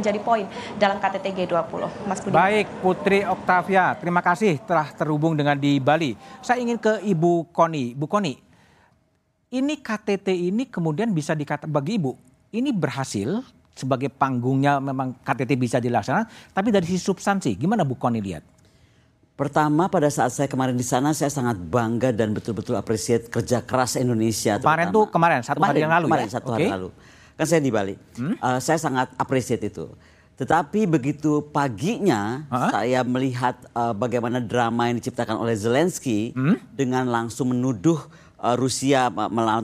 menjadi poin dalam KTT G20. Mas Budi. Baik, Putri Oktavia, terima kasih telah terhubung dengan di Bali. Saya ingin ke Ibu Koni. Bu Koni, ini KTT ini kemudian bisa dikata bagi Ibu, ini berhasil sebagai panggungnya memang KTT bisa dilaksanakan, tapi dari sisi substansi, gimana Bu Koni lihat? Pertama pada saat saya kemarin di sana saya sangat bangga dan betul-betul appreciate kerja keras Indonesia. Kemarin tuh kemarin satu kemarin, hari yang lalu kemarin, ya? satu okay. hari lalu. Kan saya di Bali. Hmm? Uh, saya sangat appreciate itu. Tetapi begitu paginya huh? saya melihat uh, bagaimana drama yang diciptakan oleh Zelensky hmm? dengan langsung menuduh uh, Rusia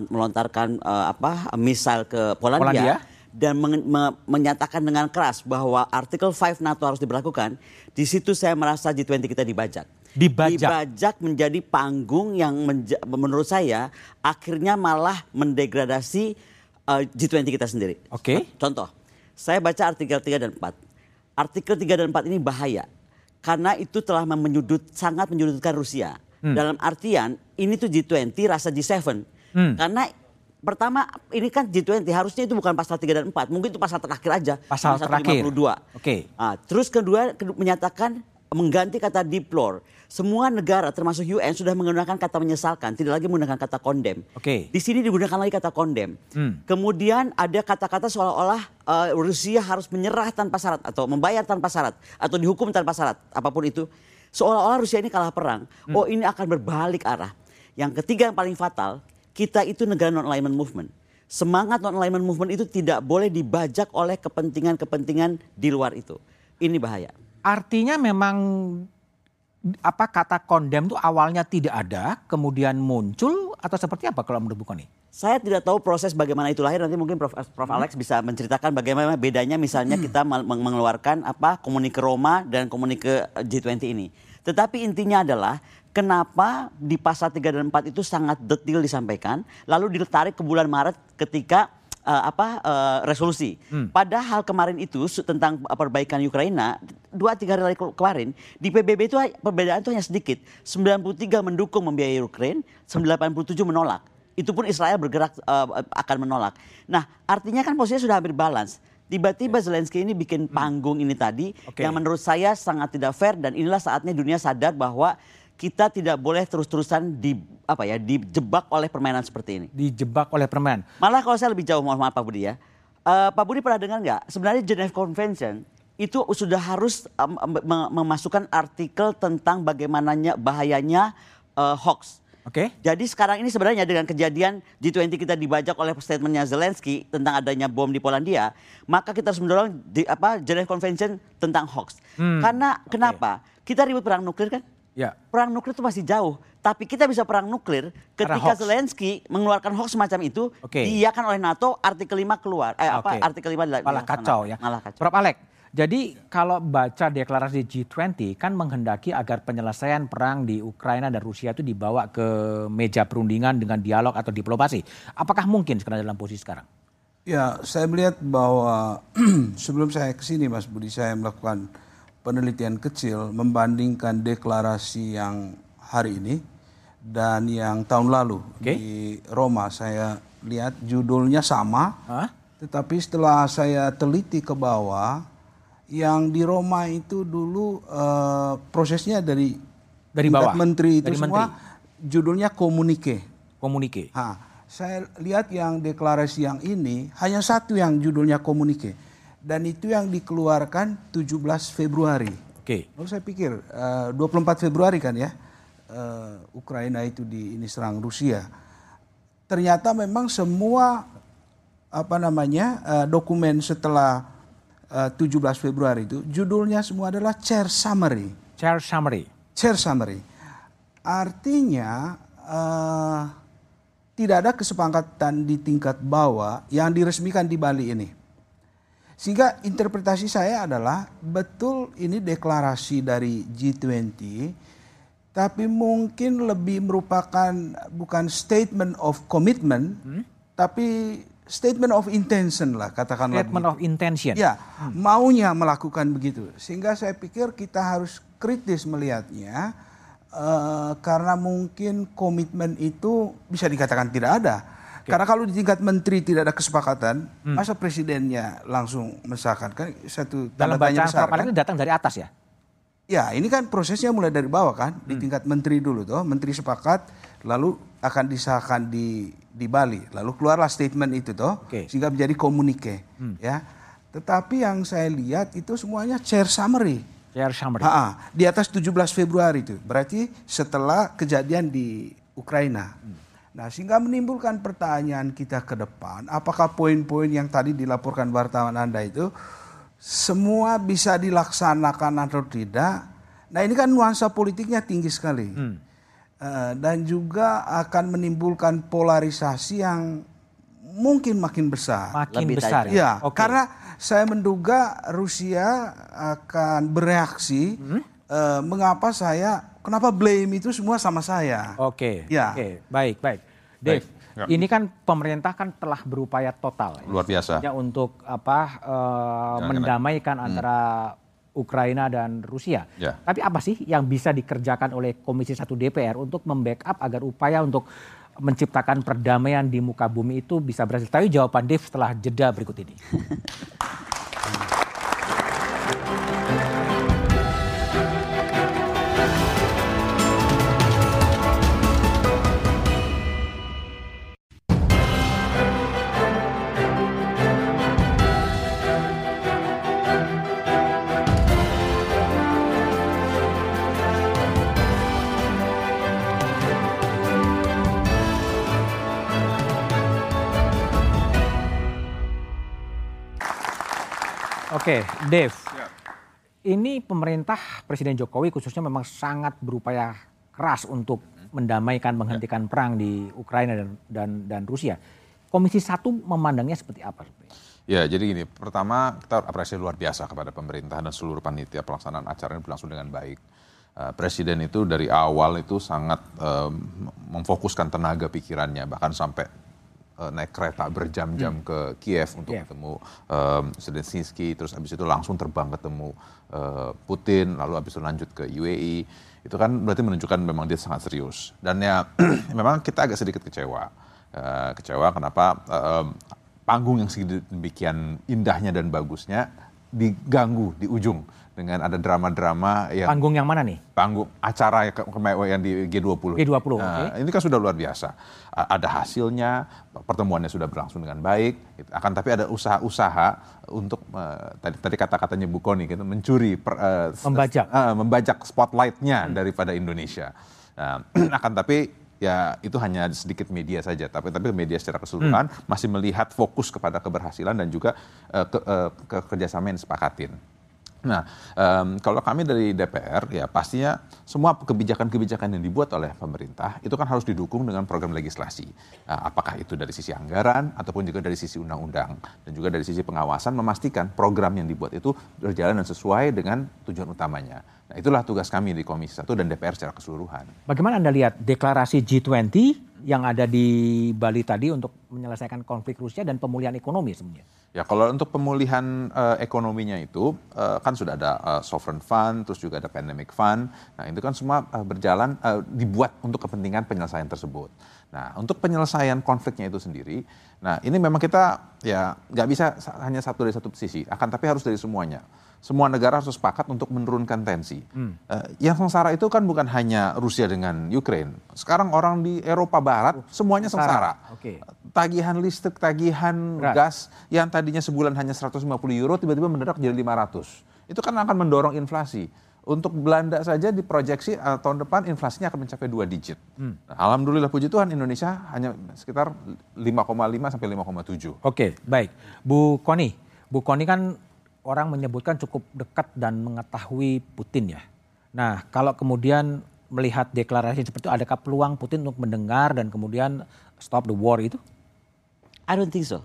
melontarkan uh, apa misal ke Polandia. Polandia? dan men me menyatakan dengan keras bahwa artikel 5 NATO harus diberlakukan, di situ saya merasa G20 kita dibajak. Dibajak. Dibajak menjadi panggung yang menurut saya akhirnya malah mendegradasi uh, G20 kita sendiri. Oke. Okay. Contoh, saya baca artikel 3 dan 4. Artikel 3 dan 4 ini bahaya karena itu telah menyudut sangat menyudutkan Rusia. Hmm. Dalam artian ini tuh G20 rasa G7. Hmm. Karena pertama ini kan G20 harusnya itu bukan pasal 3 dan 4, mungkin itu pasal terakhir aja. Pasal, pasal terakhir. 52. Oke. Okay. Nah, terus kedua menyatakan mengganti kata deplore. Semua negara termasuk UN sudah menggunakan kata menyesalkan, tidak lagi menggunakan kata condemn. Oke. Okay. Di sini digunakan lagi kata condemn. Hmm. Kemudian ada kata-kata seolah-olah uh, Rusia harus menyerah tanpa syarat atau membayar tanpa syarat atau dihukum tanpa syarat, apa pun itu. Seolah-olah Rusia ini kalah perang. Hmm. Oh, ini akan berbalik arah. Yang ketiga yang paling fatal, kita itu negara non-alignment movement. Semangat non-alignment movement itu tidak boleh dibajak oleh kepentingan-kepentingan di luar itu. Ini bahaya. Artinya memang apa kata kondem itu awalnya tidak ada, kemudian muncul atau seperti apa kalau menurut Bu Koni? Saya tidak tahu proses bagaimana itu lahir. Nanti mungkin Prof. Prof. Alex bisa menceritakan bagaimana bedanya misalnya kita mengeluarkan apa komunike Roma dan komunike G20 ini. Tetapi intinya adalah kenapa di pasal 3 dan 4 itu sangat detail disampaikan, lalu ditarik ke bulan Maret ketika uh, apa uh, resolusi. Hmm. Padahal kemarin itu tentang perbaikan Ukraina dua tiga hari kemarin di PBB itu perbedaan itu hanya sedikit. 93 mendukung membiayai Ukraina, 87 menolak. Itu pun Israel bergerak uh, akan menolak. Nah, artinya kan posisinya sudah hampir balance. Tiba-tiba Zelensky ini bikin hmm. panggung ini tadi okay. yang menurut saya sangat tidak fair dan inilah saatnya dunia sadar bahwa kita tidak boleh terus-terusan di apa ya dijebak oleh permainan seperti ini. Dijebak oleh permainan. Malah kalau saya lebih jauh mohon maaf Pak Budi ya. Uh, Pak Budi pernah dengar nggak? Sebenarnya Geneva Convention itu sudah harus um, memasukkan artikel tentang bagaimananya bahayanya uh, hoax. Oke. Okay. Jadi sekarang ini sebenarnya dengan kejadian G20 kita dibajak oleh statementnya Zelensky tentang adanya bom di Polandia, maka kita harus mendorong di apa Geneva Convention tentang hoax. Hmm. Karena okay. kenapa? Kita ribut perang nuklir kan? Ya. Perang nuklir itu masih jauh, tapi kita bisa perang nuklir ketika Zelensky mengeluarkan hoax semacam itu, okay. diiakan oleh NATO, artikel 5 keluar. Eh okay. apa artikel 5 malah kacau ya. Malah kacau. Prof Alek, jadi kalau baca deklarasi G20 kan menghendaki agar penyelesaian perang di Ukraina dan Rusia itu dibawa ke meja perundingan dengan dialog atau diplomasi. Apakah mungkin sekarang dalam posisi sekarang? Ya, saya melihat bahwa sebelum saya ke sini Mas Budi, saya melakukan penelitian kecil membandingkan deklarasi yang hari ini dan yang tahun lalu okay. di Roma saya lihat judulnya sama huh? tetapi setelah saya teliti ke bawah yang di Roma itu dulu uh, prosesnya dari dari bawah menteri itu dari semua menteri. judulnya komunike komunike ha, saya lihat yang deklarasi yang ini hanya satu yang judulnya komunike dan itu yang dikeluarkan 17 Februari. Oke. Okay. Lalu saya pikir uh, eh, 24 Februari kan ya uh, Ukraina itu di ini serang Rusia. Ternyata memang semua apa namanya uh, dokumen setelah uh, 17 Februari itu judulnya semua adalah chair summary. Chair summary. Chair summary. Artinya uh, tidak ada kesepakatan di tingkat bawah yang diresmikan di Bali ini. Sehingga interpretasi saya adalah betul ini deklarasi dari G20 tapi mungkin lebih merupakan bukan statement of commitment hmm? tapi statement of intention lah katakanlah statement of intention ya hmm. maunya melakukan begitu sehingga saya pikir kita harus kritis melihatnya uh, karena mungkin komitmen itu bisa dikatakan tidak ada Karena kalau di tingkat menteri tidak ada kesepakatan, masa presidennya langsung mesahkan kan satu Dalam tanya bacaan besar kan? ini datang dari atas ya? Ya, ini kan prosesnya mulai dari bawah kan, di tingkat menteri dulu toh, menteri sepakat, lalu akan disahkan di di Bali, lalu keluarlah statement itu toh, Oke. sehingga menjadi komunike, ya. Tetapi yang saya lihat itu semuanya chair summary. Chair summary. Ha, di atas 17 Februari itu, berarti setelah kejadian di Ukraina. Nah, sehingga menimbulkan pertanyaan kita ke depan, apakah poin-poin yang tadi dilaporkan wartawan Anda itu semua bisa dilaksanakan atau tidak? Nah, ini kan nuansa politiknya tinggi sekali. Eh, dan juga akan menimbulkan polarisasi yang mungkin makin besar. Makin Lebih besar ya? Ya, Oke. karena saya menduga Rusia akan bereaksi. Hmm? eh, mengapa saya, kenapa blame itu semua sama saya? Oke, Ya. oke, baik, baik. Dave, ya. ini kan pemerintah kan telah berupaya total ya, Luar biasa. ya, untuk apa Ya, mendamaikan antara Ukraina dan Rusia. Ya. Tapi apa sih yang bisa dikerjakan oleh Komisi 1 DPR untuk membackup agar upaya untuk menciptakan perdamaian di muka bumi itu bisa berhasil? Tapi jawaban Dave setelah jeda berikut ini. Dave. Ini pemerintah Presiden Jokowi khususnya memang sangat berupaya keras untuk mendamaikan, menghentikan perang di Ukraina dan dan, dan Rusia. Komisi satu memandangnya seperti apa? Ya, jadi gini, pertama kita apresiasi luar biasa kepada pemerintah dan seluruh panitia pelaksanaan acara ini berlangsung dengan baik. Eh, Presiden itu dari awal itu sangat eh, memfokuskan tenaga pikirannya, bahkan sampai eh, naik kereta berjam-jam ke Kiev untuk Kiev. ketemu eh, Zelensky, terus habis itu langsung terbang ketemu eh, Putin, lalu habis itu lanjut ke UAE. Itu kan berarti menunjukkan memang dia sangat serius. Dan ya memang kita agak sedikit kecewa. Eh, kecewa kenapa eh, panggung yang sedemikian indahnya dan bagusnya diganggu di ujung dengan ada drama-drama yang Panggung yang mana nih? panggung acara yang, di G20. G20, Nah, oke. Ini kan sudah luar biasa. Ada hasilnya, pertemuannya sudah berlangsung dengan baik. gitu. Akan tapi ada usaha-usaha untuk eh, tadi tadi kata-katanya Bu Koni gitu mencuri per- s- Membajak. eh, membajak spotlightnya daripada Indonesia. Nah, akan tapi ya itu hanya sedikit media saja. Tapi tapi media secara keseluruhan masih melihat fokus kepada keberhasilan dan juga eh, ke, eh, ke kerjasama yang disepakatin. Nah, em, kalau kami dari DPR ya pastinya semua kebijakan-kebijakan yang dibuat oleh pemerintah itu kan harus didukung dengan program legislasi. Nah, apakah itu dari sisi anggaran ataupun juga dari sisi undang-undang dan juga dari sisi pengawasan memastikan program yang dibuat itu berjalan dan sesuai dengan tujuan utamanya. Nah, itulah tugas kami di Komisi 1 dan DPR secara keseluruhan. Bagaimana Anda lihat deklarasi G20 yang ada di Bali tadi untuk menyelesaikan konflik Rusia dan pemulihan ekonomi sebenarnya? Ya kalau untuk pemulihan eh, ekonominya itu eh, kan sudah ada eh, sovereign fund, terus juga ada pandemic fund. Nah itu kan semua eh, berjalan eh, dibuat untuk kepentingan penyelesaian tersebut. Nah untuk penyelesaian konfliknya itu sendiri, nah ini memang kita ya nggak bisa sa- hanya satu dari satu sisi, akan tapi harus dari semuanya. Semua negara harus sepakat untuk menurunkan tensi. Eh, yang sengsara itu kan bukan hanya Rusia dengan Ukraine. Sekarang orang di Eropa Barat semuanya sengsara. sengsara Oke. tagihan listrik, tagihan Berat. gas yang tadinya sebulan hanya 150 euro tiba-tiba mendadak jadi 500. Itu kan akan mendorong inflasi. Untuk Belanda saja diproyeksi eh, tahun depan inflasinya akan mencapai dua digit. Hmm. Nah, Alhamdulillah puji Tuhan Indonesia hanya sekitar 5,5 sampai 5,7. Oke, baik. Bu Koni, Bu Koni kan orang menyebutkan cukup dekat dan mengetahui Putin ya. Nah, kalau kemudian melihat deklarasi seperti itu, adakah peluang Putin untuk mendengar dan kemudian stop the war itu? I don't think so.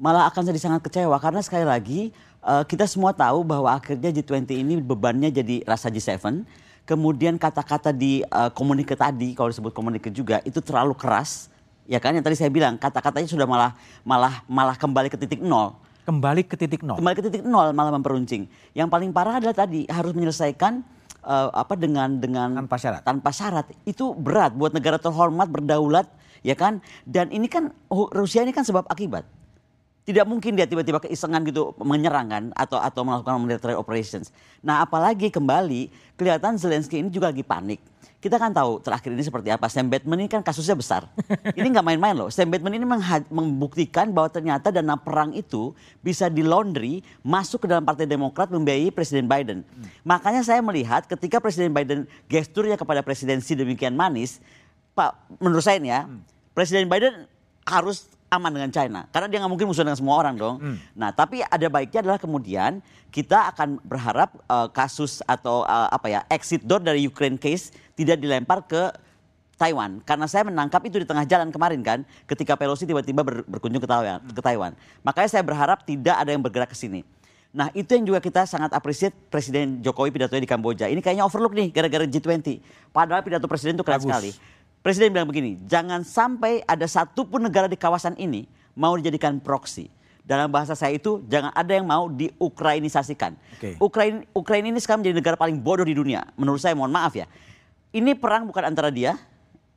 Malah akan jadi sangat kecewa karena sekali lagi eh, kita semua tahu bahwa akhirnya G20 ini bebannya jadi rasa G7. Kemudian kata-kata di eh, komunike tadi, kalau disebut komunike juga, itu terlalu keras. Ya kan yang tadi saya bilang kata-katanya sudah malah malah malah kembali ke titik nol. Kembali ke titik nol. Kembali ke titik nol malah memperuncing. Yang paling parah adalah tadi harus menyelesaikan eh, apa dengan dengan Tanpa syarat. tanpa syarat itu berat buat negara terhormat berdaulat ya kan? Dan ini kan oh, Rusia ini kan sebab akibat. Tidak mungkin dia tiba-tiba keisengan gitu menyerang kan atau atau melakukan military operations. Nah, apalagi kembali kelihatan Zelensky ini juga lagi panik. Kita kan tahu terakhir ini seperti apa. Sam Bateman ini kan kasusnya besar. ini nggak main-main loh. Sam Bateman ini membuktikan bahwa ternyata dana perang itu bisa di laundry masuk ke dalam Partai Demokrat membiayai Presiden Biden. Makanya saya melihat ketika Presiden Biden gesturnya kepada presidensi demikian manis, Pak, menurut saya nih ya, Presiden Biden harus aman dengan China karena dia nggak mungkin musuh dengan semua orang dong. Nah, tapi ada baiknya adalah kemudian kita akan berharap eh, kasus atau eh, apa ya exit door dari Ukraine case tidak dilempar ke Taiwan karena saya menangkap itu di tengah jalan kemarin kan ketika Pelosi tiba-tiba ber- berkunjung ke Taiwan, ke Taiwan. Makanya saya berharap tidak ada yang bergerak ke sini. Nah itu yang juga kita sangat appreciate Presiden Jokowi pidatonya di Kamboja. Ini kayaknya overlook nih gara-gara G20. Padahal pidato Presiden itu keren Bagus. sekali. Presiden bilang begini, jangan sampai ada satupun negara di kawasan ini mau dijadikan proxy. Dalam bahasa saya itu jangan ada yang mau diukrainisasikan. Oke. Ukraina, Ukraina ini sekarang menjadi negara paling bodoh di dunia. Menurut saya, mohon maaf ya. Ini perang bukan antara dia.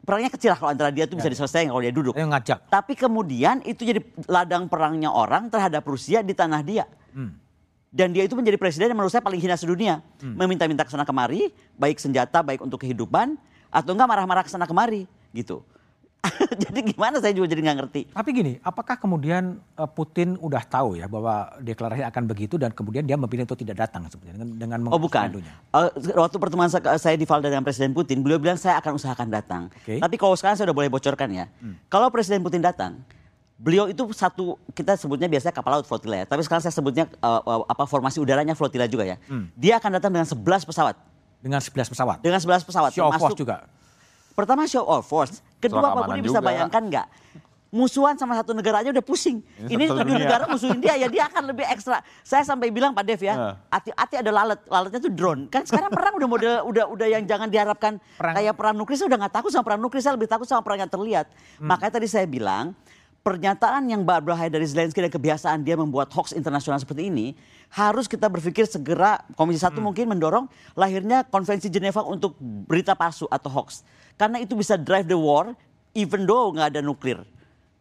Perangnya kecil lah kalau antara dia itu bisa diselesaikan kalau dia duduk. Ayo ngajak. Tapi kemudian itu jadi ladang perangnya orang terhadap Rusia di tanah dia. Dan dia itu menjadi presiden yang menurut saya paling hina sedunia. Meminta-minta ke sana kemari, baik senjata, baik untuk kehidupan, atau enggak marah-marah ke sana kemari gitu. jadi gimana saya juga jadi nggak ngerti. Tapi gini, apakah kemudian eh, Putin udah tahu ya bahwa deklarasi akan begitu dan kemudian dia memilih untuk tidak datang sebenarnya dengan dengan Oh bukan. mandonya? Eh, waktu pertemuan sa- saya di Valda dengan Presiden Putin, beliau bilang saya akan usahakan datang. Oke. Tapi kalau sekarang saya udah boleh bocorkan ya. Kalau Presiden Putin datang, beliau itu satu kita sebutnya biasanya kapal laut flotilla ya. Tapi sekarang saya sebutnya eh, apa formasi udaranya flotilla juga ya. Dia akan datang dengan 11 pesawat. Dengan 11 pesawat. Dengan 11 pesawat. Show of force termasuk- juga. Pertama show of force. Kedua Pak Budi bisa bayangkan nggak? Musuhan sama satu negara aja udah pusing. Ini Ini satu negara musuhin dia ya dia akan lebih ekstra. Saya sampai bilang Pak Dev Nah. ya, hati-hati ada lalat. Lalatnya tuh drone. Kan sekarang perang udah model udah udah yang jangan diharapkan Perang. kayak perang nuklir. Saya udah nggak takut sama perang nuklir, saya lebih takut sama perang yang terlihat. Hmm. Makanya tadi saya bilang pernyataan yang berbahaya dari Zelensky dan kebiasaan dia membuat hoax internasional seperti ini harus kita berpikir segera Komisi Satu Hmm. mungkin mendorong lahirnya konvensi Geneva untuk berita palsu atau hoax karena itu bisa drive the war even though nggak ada nuklir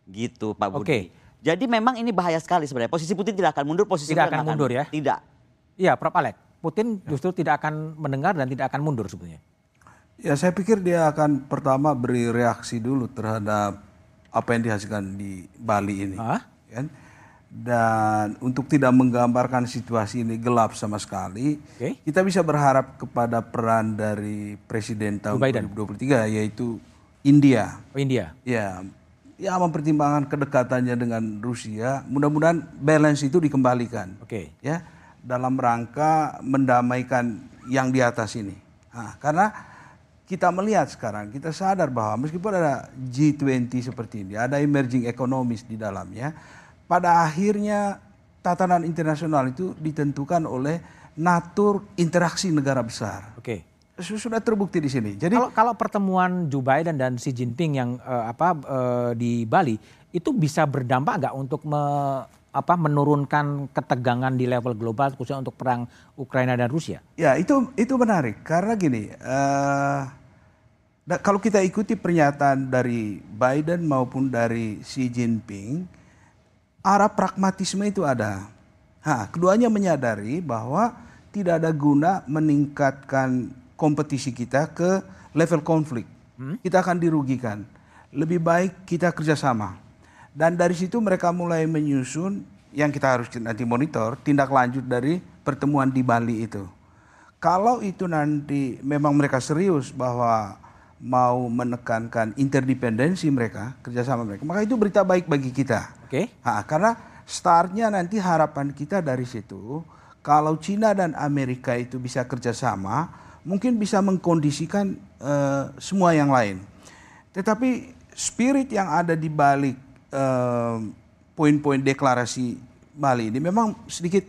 gitu Pak Budi. Oke. Jadi memang ini bahaya sekali sebenarnya. Posisi Putin tidak akan mundur, posisi Tidak akan mundur ya? Tidak. Iya, Prof. Alex. Putin justru tidak akan mendengar dan tidak akan mundur sebetulnya. Ya saya pikir dia akan pertama beri reaksi dulu terhadap apa yang dihasilkan di Bali ini. Ah? Kan? Dan untuk tidak menggambarkan situasi ini gelap sama sekali, Oke. kita bisa berharap kepada peran dari Presiden tahun Biden. 2023 yaitu India. Oh India. Ya, ya mempertimbangkan kedekatannya dengan Rusia, mudah-mudahan balance itu dikembalikan. Oke. Ya, dalam rangka mendamaikan yang di atas ini. Nah, karena kita melihat sekarang, kita sadar bahwa meskipun ada G20 seperti ini, ada emerging economies di dalamnya, pada akhirnya tatanan internasional itu ditentukan oleh natur interaksi negara besar. Oke. Su- Sudah terbukti di sini. Jadi Kalau kalau pertemuan Joe Biden dan Xi Jinping yang eh, apa eh, di Bali itu bisa berdampak nggak untuk me- apa menurunkan ketegangan di level global khususnya untuk perang Ukraina dan Rusia? Ya itu itu menarik karena gini, da- kalau kita ikuti pernyataan dari Biden maupun dari Xi Jinping, arah pragmatisme itu ada. Ha, keduanya menyadari bahwa tidak ada guna meningkatkan kompetisi kita ke level konflik. Kita akan dirugikan. Lebih baik kita kerjasama. Dan dari situ mereka mulai menyusun yang kita harus nanti monitor tindak lanjut dari pertemuan di Bali itu. Kalau itu nanti memang mereka serius bahwa mau menekankan interdependensi mereka, kerjasama mereka, maka itu berita baik bagi kita. Oke. Ha, karena startnya nanti harapan kita dari situ, kalau Cina dan Amerika itu bisa kerjasama, mungkin bisa mengkondisikan eh, semua yang lain. Tetapi spirit yang ada di balik eh, poin-poin deklarasi Bali ini memang sedikit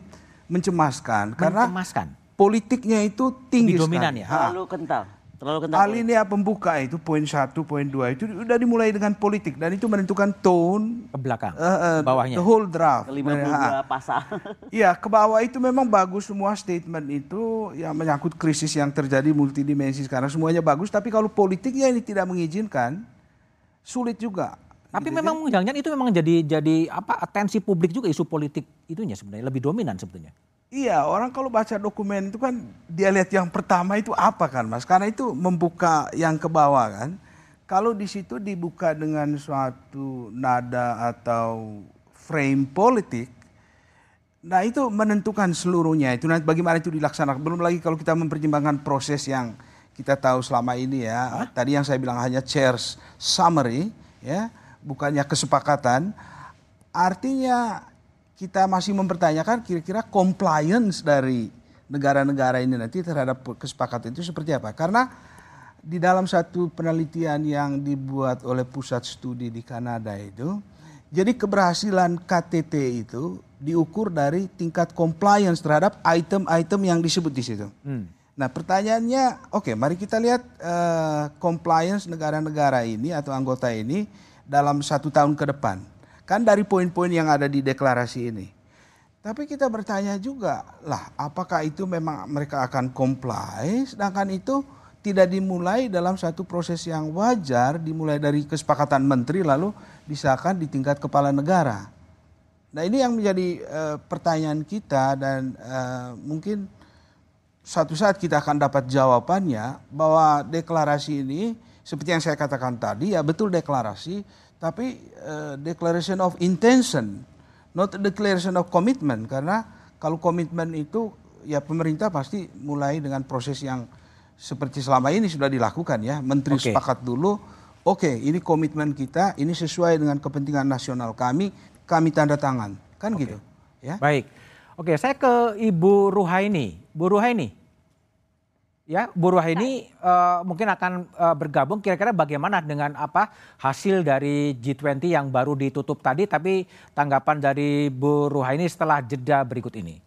mencemaskan karena Mencemaskan. politiknya itu tinggi Lebih dominan sekali. ya? Terlalu kental. Terlalu kental. Alinea pembuka itu poin satu, poin dua itu udah dimulai dengan politik dan itu menentukan tone Ke belakang, eh, eh, bawahnya. the whole draft. Ke 52 pasal. Iya, ke bawah itu memang bagus semua statement itu yang menyangkut krisis yang terjadi multidimensi sekarang semuanya bagus, tapi kalau politiknya ini tidak mengizinkan, sulit juga. Tapi Gitu, memang jangan itu memang jadi jadi apa atensi publik juga isu politik itunya sebenarnya lebih dominan sebetulnya. Iya, orang kalau baca dokumen itu kan dia lihat yang pertama itu apa kan, Mas? Karena itu membuka yang ke bawah kan. Kalau di situ dibuka dengan suatu nada atau frame politik, nah itu menentukan seluruhnya. Itu nanti bagaimana itu dilaksanakan. Belum lagi kalau kita mempertimbangkan proses yang kita tahu selama ini ya. Tadi yang saya bilang hanya chairs summary ya, bukannya kesepakatan. Artinya kita masih mempertanyakan kira-kira compliance dari negara-negara ini nanti terhadap kesepakatan itu seperti apa. Karena di dalam satu penelitian yang dibuat oleh pusat studi di Kanada itu, jadi keberhasilan KTT itu diukur dari tingkat compliance terhadap item-item yang disebut di situ. Nah pertanyaannya, oke mari kita lihat eh, compliance negara-negara ini atau anggota ini dalam satu tahun ke depan. Kan dari poin-poin yang ada di deklarasi ini. Tapi kita bertanya juga, lah apakah itu memang mereka akan comply, sedangkan itu tidak dimulai dalam satu proses yang wajar, dimulai dari kesepakatan menteri lalu disahkan di tingkat kepala negara. Nah ini yang menjadi eh, pertanyaan kita dan eh, mungkin suatu saat kita akan dapat jawabannya bahwa deklarasi ini seperti yang saya katakan tadi ya betul deklarasi tapi eh, declaration of intention not declaration of commitment karena kalau komitmen itu ya pemerintah pasti mulai dengan proses yang seperti selama ini sudah dilakukan ya menteri Oke. sepakat dulu oke ini komitmen kita ini sesuai dengan kepentingan nasional kami kami tanda tangan kan gitu ya Baik. Oke, saya ke Ibu Ruhaini. Bu Ruhaini. Ya, Bu Ruhaini eh, mungkin akan eh, bergabung kira-kira bagaimana dengan apa hasil dari G20 yang baru ditutup tadi tapi tanggapan dari Bu Ruhaini setelah jeda berikut ini.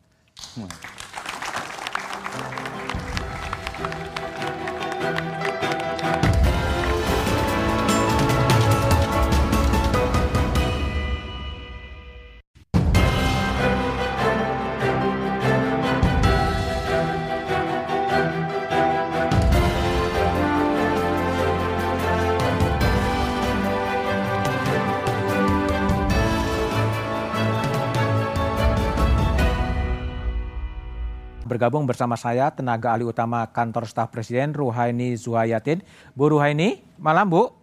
Bergabung bersama saya tenaga ahli utama kantor staf presiden Ruhaini Zuhayatin. Bu Ruhaini, malam Bu.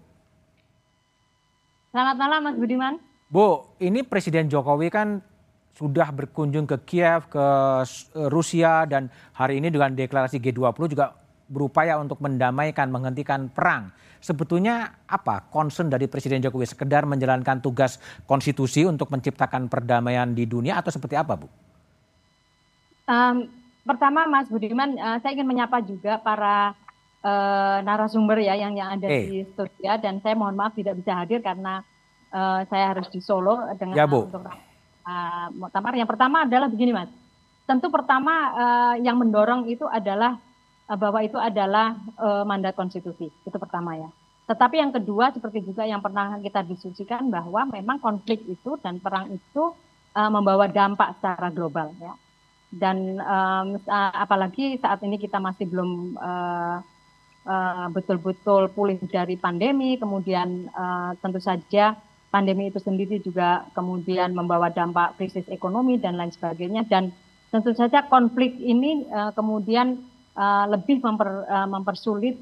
Selamat malam Mas Budiman. Bu, ini Presiden Jokowi kan sudah berkunjung ke Kiev, ke S- Rusia dan hari ini dengan deklarasi G20 juga berupaya untuk mendamaikan, menghentikan perang. Sebetulnya apa concern dari Presiden Jokowi sekedar menjalankan tugas konstitusi untuk menciptakan perdamaian di dunia atau seperti apa, Bu? Em, pertama Mas Budiman, eh, saya ingin menyapa juga para eh, narasumber ya yang yang ada Eh. di studio dan saya mohon maaf tidak bisa hadir karena eh, saya harus di Solo dengan Ya, Bu. untuk eh, muktamar. Yang pertama adalah begini Mas, tentu pertama eh, yang mendorong itu adalah eh, bahwa itu adalah eh, mandat konstitusi itu pertama ya. Tetapi yang kedua seperti juga yang pernah kita diskusikan bahwa memang konflik itu dan perang itu eh, membawa dampak secara global ya dan sa- apalagi saat ini kita masih belum eh, eh, betul-betul pulih dari pandemi, kemudian eh, tentu saja pandemi itu sendiri juga kemudian membawa dampak krisis ekonomi dan lain sebagainya. Dan tentu saja konflik ini eh, kemudian eh, lebih memper- eh, mempersulit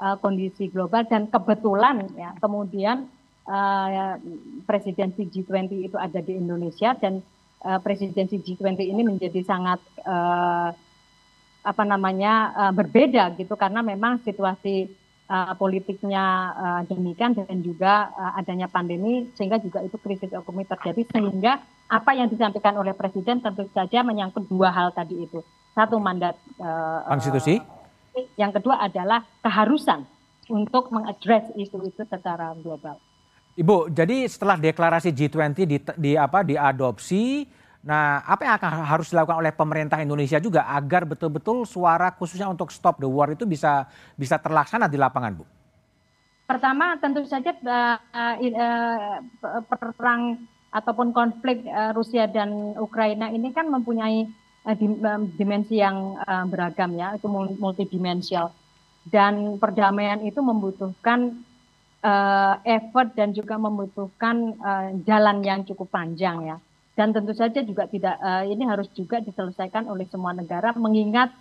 eh, kondisi global. Dan kebetulan ya kemudian eh, presidensi G20 itu ada di Indonesia dan eh, presidensi G20 ini menjadi sangat eh, apa namanya eh, berbeda gitu karena memang situasi eh, politiknya eh, demikian dan juga eh, adanya pandemi sehingga juga itu krisis ekonomi terjadi sehingga apa yang disampaikan oleh presiden tentu saja menyangkut dua hal tadi itu satu mandat eh, Konstitusi? yang kedua adalah keharusan untuk mengadres isu itu secara global. Ibu, jadi setelah deklarasi G20 di, di apa diadopsi, nah apa yang akan harus dilakukan oleh pemerintah Indonesia juga agar betul-betul suara khususnya untuk stop the war itu bisa bisa terlaksana di lapangan, Bu? Pertama tentu saja eh, eh, perang ataupun konflik eh, Rusia dan Ukraina ini kan mempunyai eh, dimensi yang eh, beragam ya, itu mul- multidimensial. Dan perdamaian itu membutuhkan uh, effort dan juga membutuhkan uh, jalan yang cukup panjang ya. Dan tentu saja juga tidak uh, ini harus juga diselesaikan oleh semua negara mengingat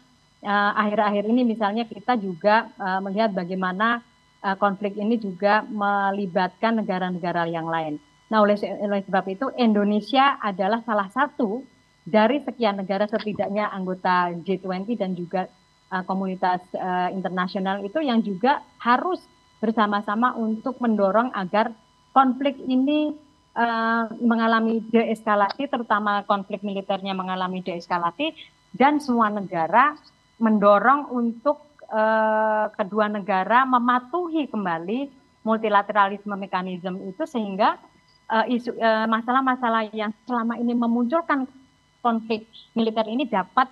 akhir-akhir uh, ini misalnya kita juga uh, melihat bagaimana uh, konflik ini juga melibatkan negara-negara yang lain. Nah, oleh, oleh sebab itu Indonesia adalah salah satu dari sekian negara setidaknya anggota G20 dan juga uh, komunitas uh, internasional itu yang juga harus bersama-sama untuk mendorong agar konflik ini uh, mengalami deeskalasi, terutama konflik militernya mengalami deeskalasi, dan semua negara mendorong untuk uh, kedua negara mematuhi kembali multilateralisme mekanisme itu sehingga uh, isu masalah-masalah uh, yang selama ini memunculkan konflik militer ini dapat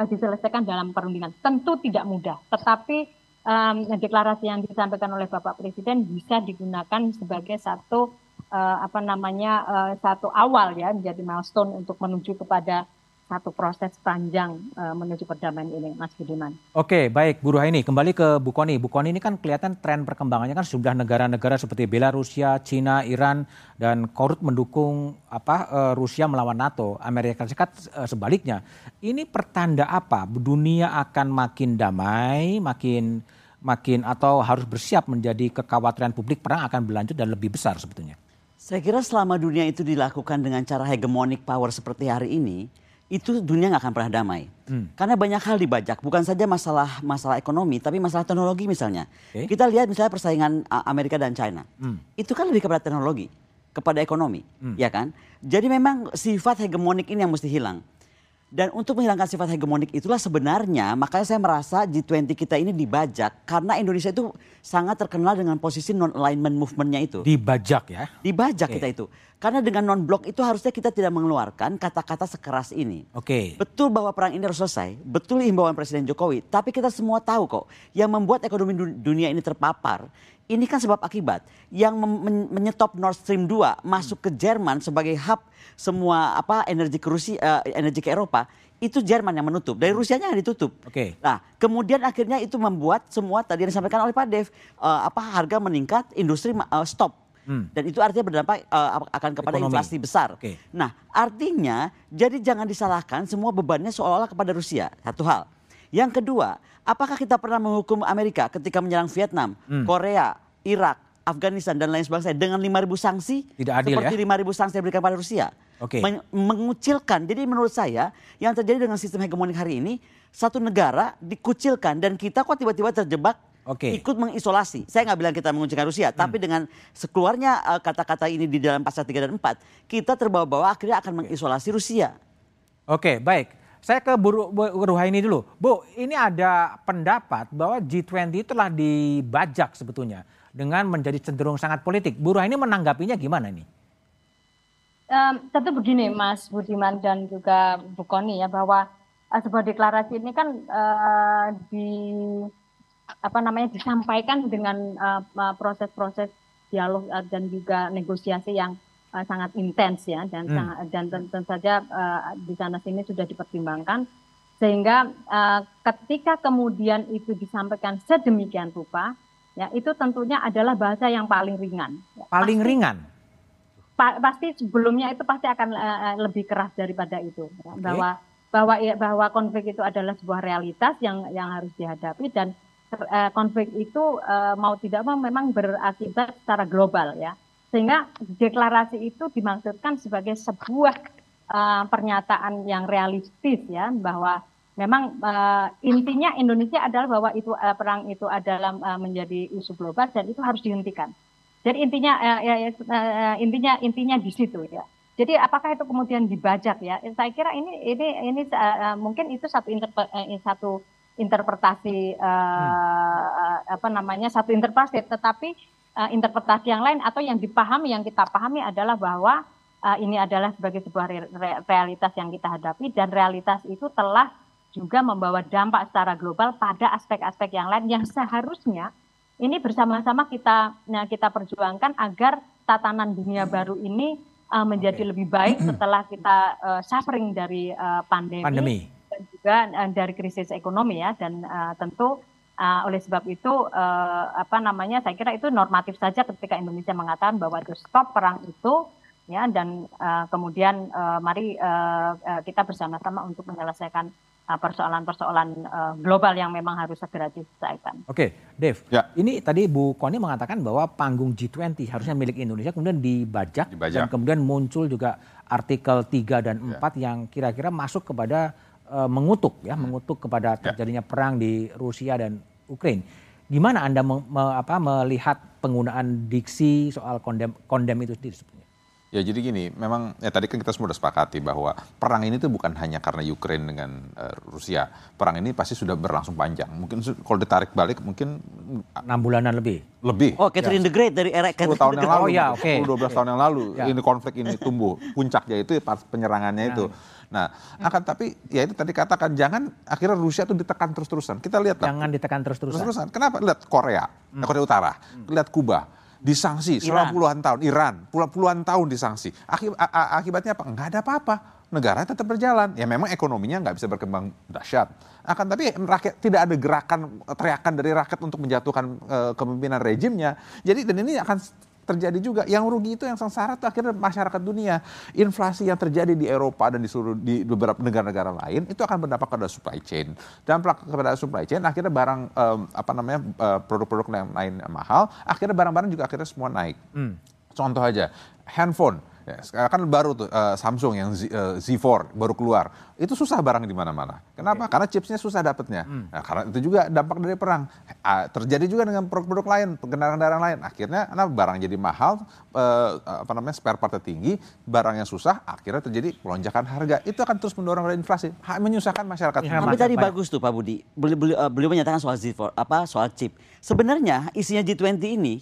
uh, diselesaikan dalam perundingan. Tentu tidak mudah, tetapi um, deklarasi yang disampaikan oleh Bapak Presiden bisa digunakan sebagai satu uh, apa namanya uh, satu awal ya menjadi milestone untuk menuju kepada satu proses panjang uh, menuju perdamaian ini, Mas Budiman. Oke, baik, Bu Ruhaini. Kembali ke Bu Koni. Bu Koni ini kan kelihatan tren perkembangannya kan sudah negara-negara seperti Belarusia, Cina, Iran, dan korut mendukung apa uh, Rusia melawan NATO. Amerika Serikat uh, sebaliknya. Ini pertanda apa? Dunia akan makin damai, makin makin atau harus bersiap menjadi kekhawatiran publik perang akan berlanjut dan lebih besar sebetulnya. Saya kira selama dunia itu dilakukan dengan cara hegemonic power seperti hari ini, itu dunia nggak akan pernah damai. Hmm. Karena banyak hal dibajak, bukan saja masalah masalah ekonomi, tapi masalah teknologi misalnya. Okay. Kita lihat misalnya persaingan Amerika dan China, hmm. itu kan lebih kepada teknologi, kepada ekonomi, hmm. ya kan? Jadi memang sifat hegemonik ini yang mesti hilang. Dan untuk menghilangkan sifat hegemonik itulah sebenarnya makanya saya merasa G20 kita ini dibajak karena Indonesia itu sangat terkenal dengan posisi non alignment movementnya itu. Dibajak ya? Dibajak okay. kita itu. Karena dengan non block itu harusnya kita tidak mengeluarkan kata-kata sekeras ini. Oke. Okay. Betul bahwa perang ini harus selesai, betul himbauan Presiden Jokowi, tapi kita semua tahu kok yang membuat ekonomi dunia ini terpapar ini kan sebab akibat yang menyetop Nord Stream 2 masuk ke Jerman sebagai hub semua apa energi ke Rusia uh, energi ke Eropa itu Jerman yang menutup dari Rusianya yang ditutup. Oke. Okay. Nah kemudian akhirnya itu membuat semua tadi yang disampaikan oleh Pak Dev uh, apa harga meningkat industri uh, stop. Hmm. Dan itu artinya berdampak uh, akan kepada Ekonomi. inflasi besar. Okay. Nah artinya jadi jangan disalahkan semua bebannya seolah-olah kepada Rusia satu hal. Yang kedua, apakah kita pernah menghukum Amerika ketika menyerang Vietnam, hmm. Korea, Irak, Afghanistan dan lain sebagainya dengan 5.000 sanksi Tidak adil seperti ya? 5.000 sanksi yang diberikan pada Rusia. Okay. Men mengucilkan. Jadi menurut saya yang terjadi dengan sistem hegemonik hari ini satu negara dikucilkan dan kita kok tiba-tiba terjebak okay. ikut mengisolasi. Saya nggak bilang kita mengucilkan Rusia, hmm. tapi dengan sekeluarnya eh, kata-kata uh, ini di dalam pasal 3 dan 4, kita terbawa-bawa akhirnya akan mengisolasi Rusia. Oke, okay, baik. Saya ke Bu, Ruhaini dulu. Bu, ini ada pendapat bahwa G20 itulah dibajak sebetulnya dengan menjadi cenderung sangat politik. Bu Ruhaini menanggapinya gimana nih? Um, tentu begini Mas Budiman dan juga Bu Koni ya bahwa uh, sebuah deklarasi ini kan uh, di apa namanya disampaikan dengan proses-proses uh, dialog dan juga negosiasi yang uh, sangat intens ya dan hmm. sangat, dan tentu saja uh, di sana sini sudah dipertimbangkan. Sehingga uh, ketika kemudian itu disampaikan sedemikian rupa ya itu tentunya adalah bahasa yang paling ringan. Ya, paling pasti, ringan? Pa, pasti sebelumnya itu pasti akan uh, lebih keras daripada itu ya, okay. bahwa bahwa ya, bahwa konflik itu adalah sebuah realitas yang yang harus dihadapi dan uh, konflik itu uh, mau tidak mau memang berakibat secara global ya sehingga deklarasi itu dimaksudkan sebagai sebuah uh, pernyataan yang realistis ya bahwa memang uh, intinya Indonesia adalah bahwa itu uh, perang itu adalah uh, menjadi isu global dan itu harus dihentikan. Jadi intinya uh, ya, uh, intinya intinya di situ ya. Jadi apakah itu kemudian dibajak ya? Saya kira ini ini ini uh, mungkin itu satu interpe, uh, satu interpretasi uh, hmm. apa namanya satu interpretasi tetapi uh, interpretasi yang lain atau yang dipahami yang kita pahami adalah bahwa uh, ini adalah sebagai sebuah re realitas yang kita hadapi dan realitas itu telah juga membawa dampak secara global pada aspek-aspek yang lain yang seharusnya ini bersama-sama kita nah, kita perjuangkan agar tatanan dunia baru ini uh, menjadi okay. lebih baik setelah kita uh, suffering dari uh, pandemi, pandemi dan juga uh, dari krisis ekonomi ya dan uh, tentu Uh, oleh sebab itu uh, apa namanya saya kira itu normatif saja ketika Indonesia mengatakan bahwa itu stop perang itu ya dan uh, kemudian uh, mari uh, uh, kita bersama-sama untuk menyelesaikan persoalan-persoalan uh, global yang memang harus segera diselesaikan. Oke, Dev. Ya. Ini tadi Bu Koni mengatakan bahwa panggung G20 harusnya milik Indonesia kemudian dibajak, Dibajak. dan kemudian muncul juga artikel 3 dan Ya. 4 yang kira-kira masuk kepada eh, mengutuk ya, Hmm. mengutuk kepada terjadinya perang di Rusia dan Ukraina. Gimana Anda me- me- apa, melihat penggunaan diksi soal kondem kondem itu sendiri sebetulnya? Ya jadi gini, memang ya tadi kan kita semua sudah sepakati bahwa perang ini tuh bukan hanya karena Ukraine dengan eh, Rusia. Perang ini pasti sudah berlangsung panjang. Mungkin kalau ditarik balik mungkin mm, 6 bulanan lebih. lebih. Oh, Catherine the Great dari era 10 Catherine tahun the yang Great. lalu, Oh, ya, oke. 10 12 tahun yang lalu Ya. ini konflik ini tumbuh. Puncaknya itu pas penyerangannya itu. Nah, akan tapi ya itu tadi katakan jangan akhirnya Rusia tuh ditekan terus-terusan. Kita lihat Jangan ditekan terus-terusan. terus-terusan. Kenapa? Lihat Korea, Hmm. Korea Utara, lihat Kuba, disanksi selama puluhan tahun. Iran, puluhan, puluhan tahun disanksi. Aki- a- a- akibatnya apa? Enggak ada apa-apa. Negara tetap berjalan. Ya memang ekonominya nggak bisa berkembang dahsyat. Akan tapi rakyat tidak ada gerakan teriakan dari rakyat untuk menjatuhkan eh, kepemimpinan rejimnya. Jadi dan ini akan terjadi juga. Yang rugi itu yang sengsara itu akhirnya masyarakat dunia. Inflasi yang terjadi di Eropa dan di seluruh di beberapa negara-negara lain itu akan berdampak pada supply chain. Dampak kepada supply chain akhirnya barang em, apa namanya eh, produk-produk yang lain mahal, akhirnya barang-barang juga akhirnya semua naik. Contoh aja, handphone. Ya, sekarang kan baru tuh eh, Samsung yang Z, eh, Z4 baru keluar. Itu susah barang di mana-mana. Kenapa? Karena chipsnya susah dapatnya. Nah, karena itu juga dampak dari perang. Ah, terjadi juga dengan produk-produk lain, kendaraan-kendaraan lain. Akhirnya karena barang jadi mahal, eh, apa namanya spare partnya tinggi, barang yang susah, akhirnya terjadi lonjakan harga. Itu akan terus mendorong menyusahkan Ha- menyusahkan masyarakat. Ya, Tapi tadi bagus tuh Pak Budi. Beliau, beliau, eh, beliau menyatakan soal Z4, apa soal chip. Sebenarnya isinya G20 ini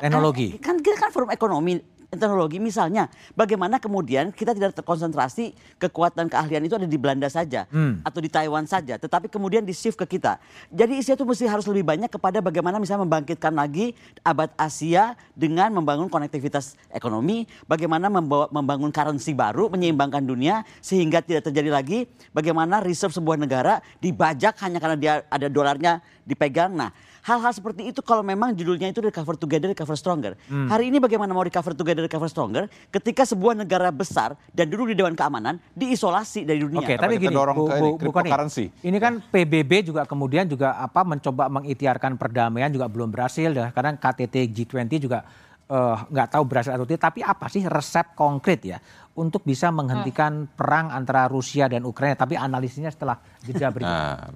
Teknologi. Kan kita kan forum ekonomi teknologi misalnya bagaimana kemudian kita tidak terkonsentrasi kekuatan keahlian itu ada di Belanda saja atau di Taiwan saja tetapi kemudian di shift ke kita. Jadi isinya itu mesti harus lebih banyak kepada bagaimana misalnya membangkitkan lagi abad Asia dengan membangun konektivitas ekonomi bagaimana membawa, membangun currency baru menyeimbangkan dunia sehingga tidak terjadi lagi bagaimana reserve sebuah negara dibajak hanya karena dia ada dolarnya dipegang. Nah hal-hal seperti itu kalau memang judulnya itu recover together recover stronger hari ini bagaimana mau recover together recover stronger ketika sebuah negara besar dan duduk di Dewan Keamanan diisolasi dari dunia Oke, tapi kita gini, dorong Bu, ke Bu, ini, Bu Koni, cryptocurrency. ini kan PBB juga kemudian juga apa mencoba mengitiarkan perdamaian juga belum berhasil, dan kadang KTT G20 juga eh, nggak tahu berhasil atau tidak. Tapi apa sih resep konkret ya untuk bisa menghentikan perang antara Rusia dan Ukraina? Tapi analisisnya setelah jeda berikut. Nah,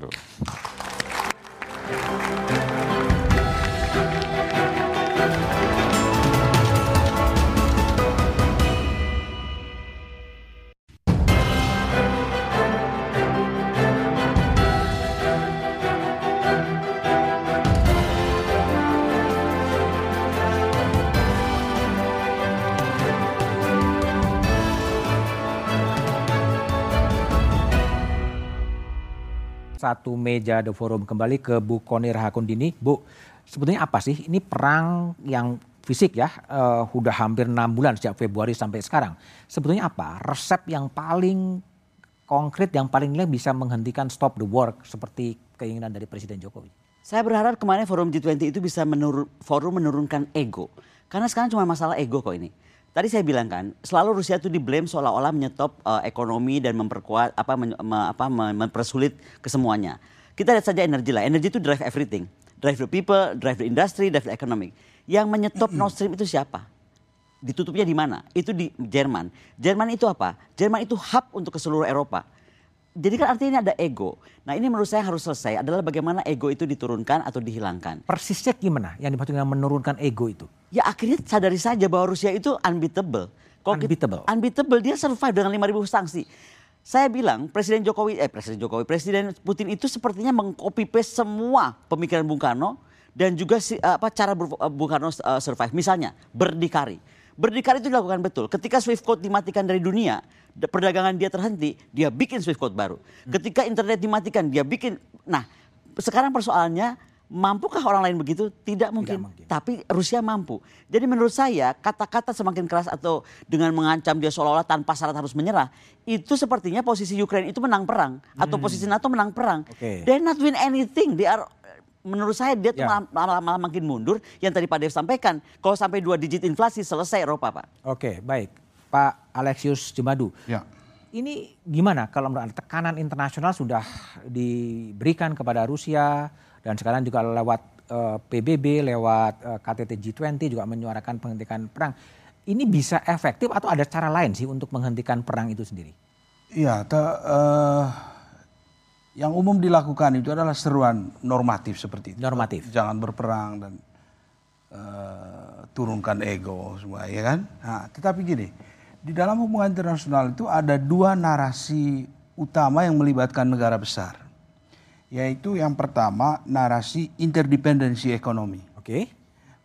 Satu meja The Forum kembali ke Bu Koni Rahakundini. Bu, sebetulnya apa sih ini perang yang fisik ya, eh, udah hampir enam bulan sejak Februari sampai sekarang. Sebetulnya apa resep yang paling konkret, yang paling nilai bisa menghentikan stop the war seperti keinginan dari Presiden Jokowi? Saya berharap kemarin forum G20 itu bisa menurun, forum menurunkan ego. Karena sekarang cuma masalah ego kok ini. Tadi saya bilang kan, selalu Rusia itu diblame seolah-olah menyetop eh, ekonomi dan memperkuat apa men- me- apa me- mempersulit kesemuanya. Kita lihat saja energi lah. Energi itu drive everything. Drive the people, drive the industry, drive the economic. Yang menyetop Nord Stream itu siapa? Ditutupnya di mana? Itu di Jerman. Jerman itu apa? Jerman itu hub untuk ke seluruh Eropa. Jadi kan artinya ini ada ego. Nah ini menurut saya harus selesai adalah bagaimana ego itu diturunkan atau dihilangkan. Persisnya gimana yang dimaksud dengan menurunkan ego itu? Ya akhirnya sadari saja bahwa Rusia itu unbeatable. Kalau kita- Unbeatable. unbeatable dia survive dengan 5.000 sanksi. Saya bilang Presiden Jokowi, eh Presiden Jokowi, Presiden Putin itu sepertinya mengcopy paste semua pemikiran Bung Karno dan juga si, eh, apa cara ber- eh, Bung Karno eh, survive. Misalnya berdikari. Berdikari itu dilakukan betul. Ketika Swift Code dimatikan dari dunia, perdagangan dia terhenti, dia bikin Swift Code baru. Ketika internet dimatikan, dia bikin. Nah, sekarang persoalannya mampukah orang lain begitu? Tidak mungkin. mungkin. Tapi Rusia mampu. Jadi menurut saya kata-kata semakin keras atau dengan mengancam dia seolah-olah tanpa syarat harus menyerah, itu sepertinya posisi Ukraina itu menang perang atau posisi NATO menang perang. Oke. They not win anything. They are menurut saya dia tuh Ya. malah, malah, malah makin mundur. Yang tadi Pak Dev sampaikan, kalau sampai dua digit inflasi selesai Eropa, Pak. Oke, baik. Pak Alexius Jemadu. Ya. Ini gimana kalau menurut Anda tekanan internasional sudah diberikan kepada Rusia dan sekarang juga lewat eh, PBB, lewat eh, KTT G20 juga menyuarakan penghentian perang. Ini bisa efektif atau ada cara lain sih untuk menghentikan perang itu sendiri? Iya, eh, yang umum dilakukan itu adalah seruan normatif seperti itu. Normatif. Jangan berperang dan eh, turunkan ego semua, ya kan? Nah, tetapi gini, di dalam hubungan internasional itu ada dua narasi utama yang melibatkan negara besar, yaitu yang pertama narasi interdependensi ekonomi. Oke.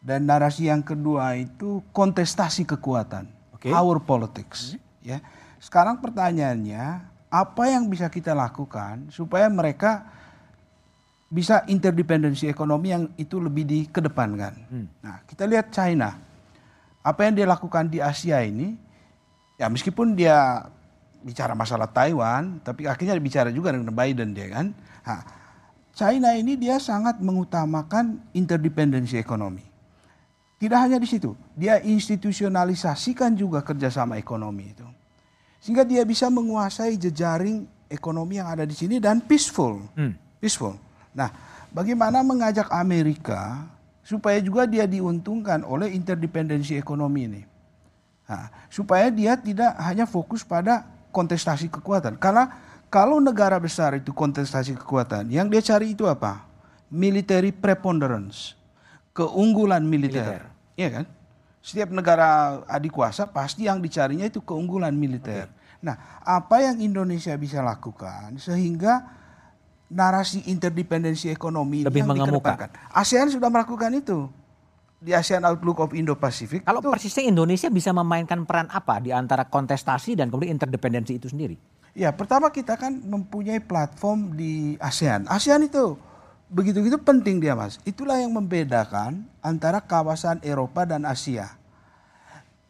Dan narasi yang kedua itu kontestasi kekuatan, Oke. power politics. Ya, sekarang pertanyaannya apa yang bisa kita lakukan supaya mereka bisa interdependensi ekonomi yang itu lebih dikedepankan. Nah, kita lihat China, apa yang dia lakukan di Asia ini, ya meskipun dia bicara masalah Taiwan, tapi akhirnya bicara juga dengan Biden dia kan. Nah, China ini dia sangat mengutamakan interdependensi ekonomi. Tidak hanya di situ, dia institusionalisasikan juga kerjasama ekonomi itu. Sehingga dia bisa menguasai jejaring ekonomi yang ada di sini dan peaceful. Peaceful. Nah, bagaimana mengajak Amerika supaya juga dia diuntungkan oleh interdependensi ekonomi ini. Nah, supaya dia tidak hanya fokus pada kontestasi kekuatan. Karena kalau negara besar itu kontestasi kekuatan, yang dia cari itu apa? Military preponderance, keunggulan militer. Iya kan? Setiap negara adik kuasa pasti yang dicarinya itu keunggulan militer. Nah, apa yang Indonesia bisa lakukan sehingga narasi interdependensi ekonomi Lebih yang mengemuka. dikedepankan. ASEAN sudah melakukan itu di ASEAN Outlook of Indo-Pacific. Kalau itu- persisnya Indonesia bisa memainkan peran apa di antara kontestasi dan kemudian interdependensi itu sendiri? Ya, pertama kita kan mempunyai platform di ASEAN. ASEAN itu begitu-gitu penting dia, Mas. Itulah yang membedakan antara kawasan Eropa dan Asia.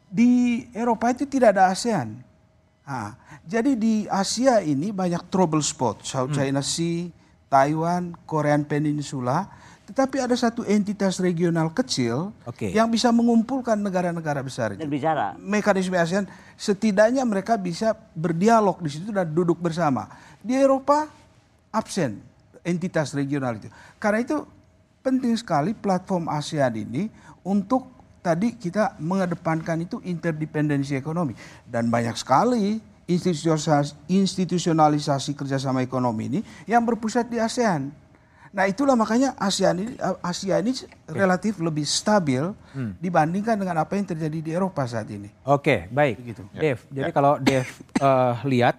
Di Eropa itu tidak ada ASEAN. Nah, jadi di Asia ini banyak trouble spot, South China Sea, Taiwan, Korean Peninsula, tetapi ada satu entitas regional kecil Oke. yang bisa mengumpulkan negara-negara besar itu Dan bicara. mekanisme ASEAN setidaknya mereka bisa berdialog di situ dan duduk bersama. Di Eropa absen entitas regional itu. Karena itu penting sekali platform ASEAN ini untuk tadi kita mengedepankan itu interdependensi ekonomi dan banyak sekali institusionalisasi kerjasama ekonomi ini yang berpusat di ASEAN. Nah itulah makanya ASEAN ini, Asia ini relatif lebih stabil dibandingkan dengan apa yang terjadi di Eropa saat ini. Oke, baik. Begitu. Dev, jadi kalau Dev eh, lihat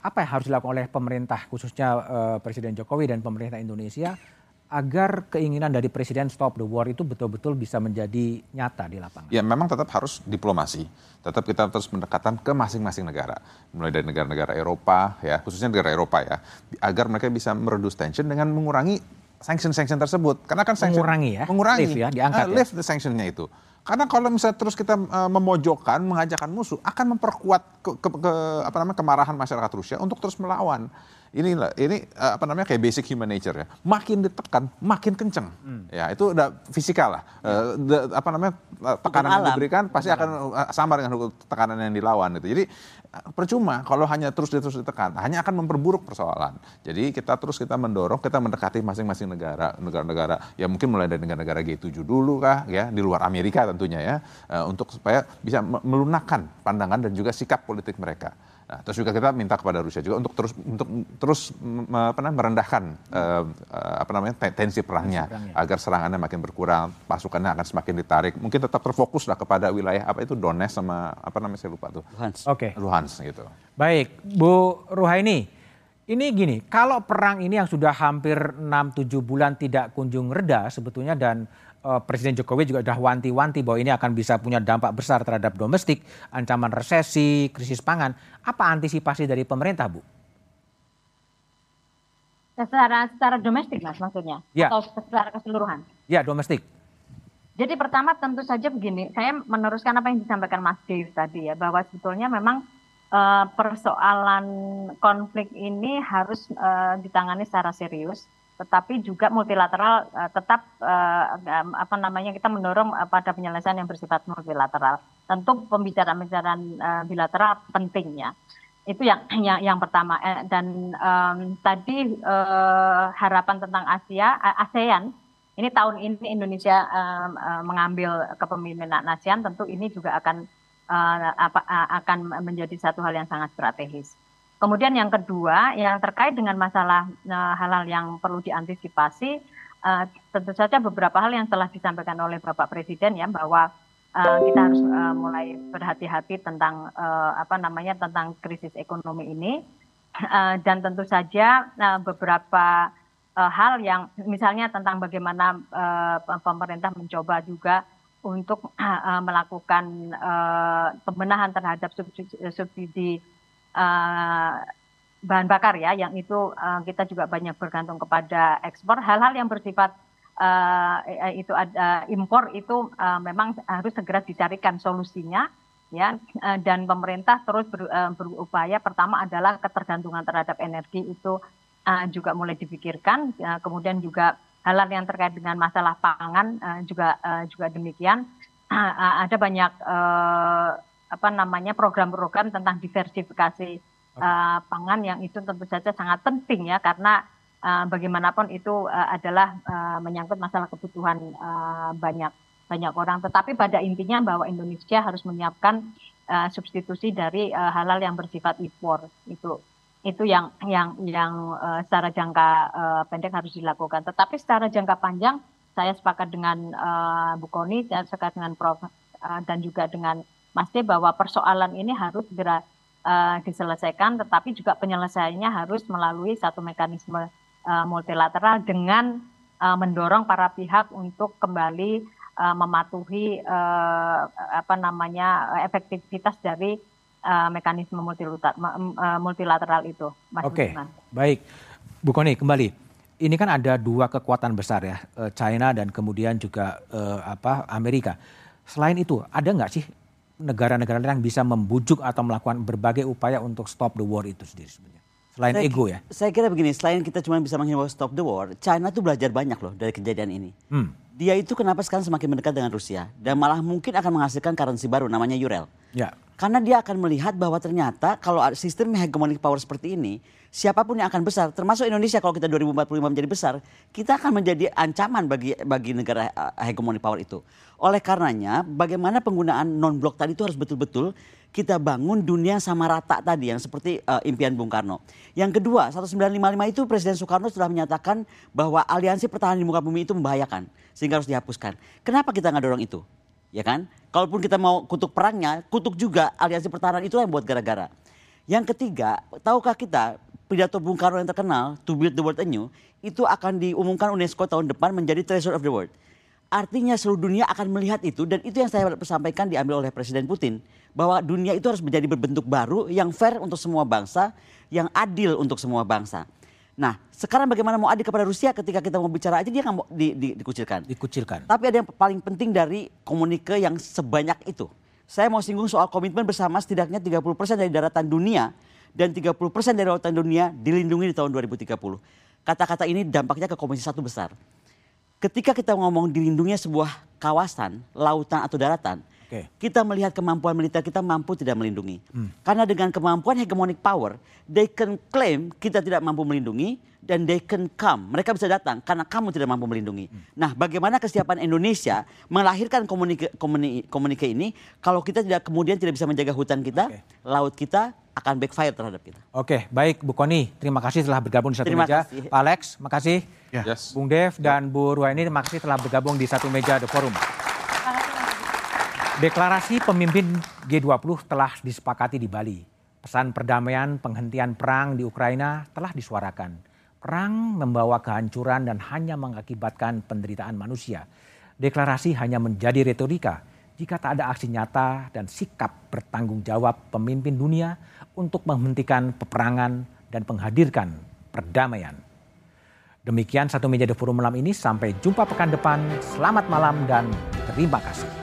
apa yang harus dilakukan oleh pemerintah khususnya eh, Presiden Jokowi dan pemerintah Indonesia agar keinginan dari Presiden stop the war itu betul-betul bisa menjadi nyata di lapangan. Ya memang tetap harus diplomasi. Tetap kita terus mendekatan ke masing-masing negara. Mulai dari negara-negara Eropa ya, khususnya negara Eropa ya, agar mereka bisa mereduce tension dengan mengurangi sanction-sanction tersebut. Karena kan sanction Mengurangi ya, mengurangi lift ya, diangkat Ah, ya. lift the sanctionnya itu. Karena kalau misalnya terus kita eh, memojokkan, mengajakkan musuh, akan memperkuat ke, ke- ke- apa namanya kemarahan masyarakat Rusia untuk terus melawan. Inilah ini eh, apa namanya kayak basic human nature ya. Makin ditekan, makin kenceng. Hmm. Ya itu udah fisikal lah. Eh, the- apa namanya eh, tekanan yang alam. diberikan pasti akan eh, sama dengan tekanan yang dilawan itu. Jadi percuma kalau hanya terus terus ditekan, hanya akan memperburuk persoalan. Jadi kita terus kita mendorong, kita mendekati masing-masing negara, negara-negara ya mungkin mulai dari negara-negara G7 dulu kah ya di luar Amerika tentunya ya eh, untuk supaya bisa me- melunakkan pandangan dan juga sikap politik mereka. Nah, terus juga kita minta kepada Rusia juga untuk terus untuk terus apa namanya, merendahkan eh, eh, apa namanya te- tensi perangnya agar serangannya makin berkurang, pasukannya akan semakin ditarik. Mungkin tetap terfokus lah kepada wilayah apa itu Donetsk sama apa namanya saya lupa tuh. Luhansk. Oke. Luhansk gitu. Baik, Bu Ruhaini. Ini gini, kalau perang ini yang sudah hampir 6-7 bulan tidak kunjung reda sebetulnya dan eh, Presiden Jokowi juga sudah wanti-wanti bahwa ini akan bisa punya dampak besar terhadap domestik, ancaman resesi, krisis pangan. Apa antisipasi dari pemerintah, Bu? Secara secara domestik mas maksudnya Ya. atau secara keseluruhan. Ya, domestik. Jadi pertama tentu saja begini, saya meneruskan apa yang disampaikan Mas Dave tadi ya bahwa sebetulnya memang eh, persoalan konflik ini harus eh, ditangani secara serius tetapi juga multilateral uh, tetap uh, apa namanya kita mendorong uh, pada penyelesaian yang bersifat multilateral. Tentu pembicaraan-pembicaraan uh, bilateral penting ya. Itu yang yang yang pertama eh, dan um, tadi uh, harapan tentang Asia ASEAN ini tahun ini Indonesia uh, uh, mengambil kepemimpinan ASEAN tentu ini juga akan uh, apa, uh, akan menjadi satu hal yang sangat strategis. Kemudian yang kedua yang terkait dengan masalah uh, hal-hal yang perlu diantisipasi uh, tentu saja beberapa hal yang telah disampaikan oleh Bapak Presiden ya bahwa uh, kita harus mulai berhati-hati tentang apa namanya tentang krisis ekonomi ini. Dan tentu saja beberapa hal yang misalnya tentang bagaimana pemerintah mencoba juga untuk melakukan pembenahan terhadap subsidi uh, bahan bakar ya, yang itu uh, kita juga banyak bergantung kepada ekspor. Hal-hal yang bersifat uh, itu ada impor itu uh, memang harus segera dicarikan solusinya ya uh, dan pemerintah terus ber, uh, berupaya pertama adalah ketergantungan terhadap energi itu uh, juga mulai dipikirkan. Uh, kemudian juga hal-hal yang terkait dengan masalah pangan uh, juga uh, juga demikian. Uh, uh, ada banyak uh, apa namanya program-program tentang diversifikasi uh, pangan yang itu tentu saja sangat penting ya karena uh, bagaimanapun itu uh, adalah uh, menyangkut masalah kebutuhan uh, banyak banyak orang. Tetapi pada intinya bahwa Indonesia harus menyiapkan uh, substitusi dari uh, halal yang bersifat impor itu itu yang yang yang uh, secara jangka uh, pendek harus dilakukan. Tetapi secara jangka panjang saya sepakat dengan uh, Bu Koni, saya sepakat dengan Prof uh, dan juga dengan Mas D bahwa persoalan ini harus segera uh, diselesaikan, tetapi juga penyelesaiannya harus melalui satu mekanisme uh, multilateral dengan uh, mendorong para pihak untuk kembali uh, mematuhi uh, apa namanya efektivitas dari uh, mekanisme multilateral, uh, multilateral itu. Oke, okay. baik, Bu Koni kembali. Ini kan ada dua kekuatan besar ya, China dan kemudian juga uh, apa Amerika. Selain itu, ada nggak sih negara-negara yang bisa membujuk atau melakukan berbagai upaya untuk stop the war itu sendiri sebenarnya? Selain saya, ego ya? Saya kira begini, selain kita cuma bisa menghimbau stop the war, China tuh belajar banyak loh dari kejadian ini. Hmm. Dia itu kenapa sekarang semakin mendekat dengan Rusia dan malah mungkin akan menghasilkan currency baru namanya Euro. Ya. Karena dia akan melihat bahwa ternyata kalau sistem hegemonic power seperti ini, siapa pun yang akan besar, termasuk Indonesia kalau kita 2045 menjadi besar, kita akan menjadi ancaman bagi bagi negara eh, hegemonic power itu. Oleh karenanya, bagaimana penggunaan non blok tadi itu harus betul-betul kita bangun dunia sama rata tadi yang seperti uh, impian Bung Karno. Yang kedua, 1955 itu Presiden Soekarno sudah menyatakan bahwa aliansi pertahanan di muka bumi itu membahayakan sehingga harus dihapuskan. Kenapa kita nggak dorong itu? Ya kan? Kalaupun kita mau kutuk perangnya, kutuk juga aliansi pertahanan itu yang buat gara-gara. Yang ketiga, tahukah kita pidato Bung Karno yang terkenal, To Build the World Anew, itu akan diumumkan UNESCO tahun depan menjadi Treasure of the World. Artinya seluruh dunia akan melihat itu dan itu yang saya sampaikan diambil oleh Presiden Putin. Bahwa dunia itu harus menjadi berbentuk baru yang fair untuk semua bangsa, yang adil untuk semua bangsa. Nah, sekarang bagaimana mau adil kepada Rusia ketika kita mau bicara aja dia nggak mau di, di, dikucilkan. Dikucilkan. Tapi ada yang paling penting dari komunike yang sebanyak itu. Saya mau singgung soal komitmen bersama setidaknya 30% dari daratan dunia dan 30% dari lautan dunia dilindungi di tahun 2030. Kata-kata ini dampaknya ke komisi satu besar. Ketika kita ngomong dilindungi sebuah kawasan, lautan atau daratan, Okay. Kita melihat kemampuan militer kita mampu tidak melindungi. Hmm. Karena dengan kemampuan hegemonic power, they can claim kita tidak mampu melindungi dan they can come. Mereka bisa datang karena kamu tidak mampu melindungi. Hmm. Nah, bagaimana kesiapan Indonesia melahirkan komunike, komunike, komunike ini kalau kita tidak kemudian tidak bisa menjaga hutan kita, okay. laut kita akan backfire terhadap kita. Oke, baik Bu Koni, terima kasih telah bergabung di satu terima meja. Kasih. Pak Alex, makasih. Ya. Yes. Bung Dev dan Bu Ruwaini, terima kasih telah bergabung di satu meja The Forum. Deklarasi pemimpin G20 telah disepakati di Bali. Pesan perdamaian penghentian perang di Ukraina telah disuarakan. Perang membawa kehancuran dan hanya mengakibatkan penderitaan manusia. Deklarasi hanya menjadi retorika jika tak ada aksi nyata dan sikap bertanggung jawab pemimpin dunia untuk menghentikan peperangan dan menghadirkan perdamaian. Demikian satu meja The Forum malam ini. Sampai jumpa pekan depan. Selamat malam dan terima kasih.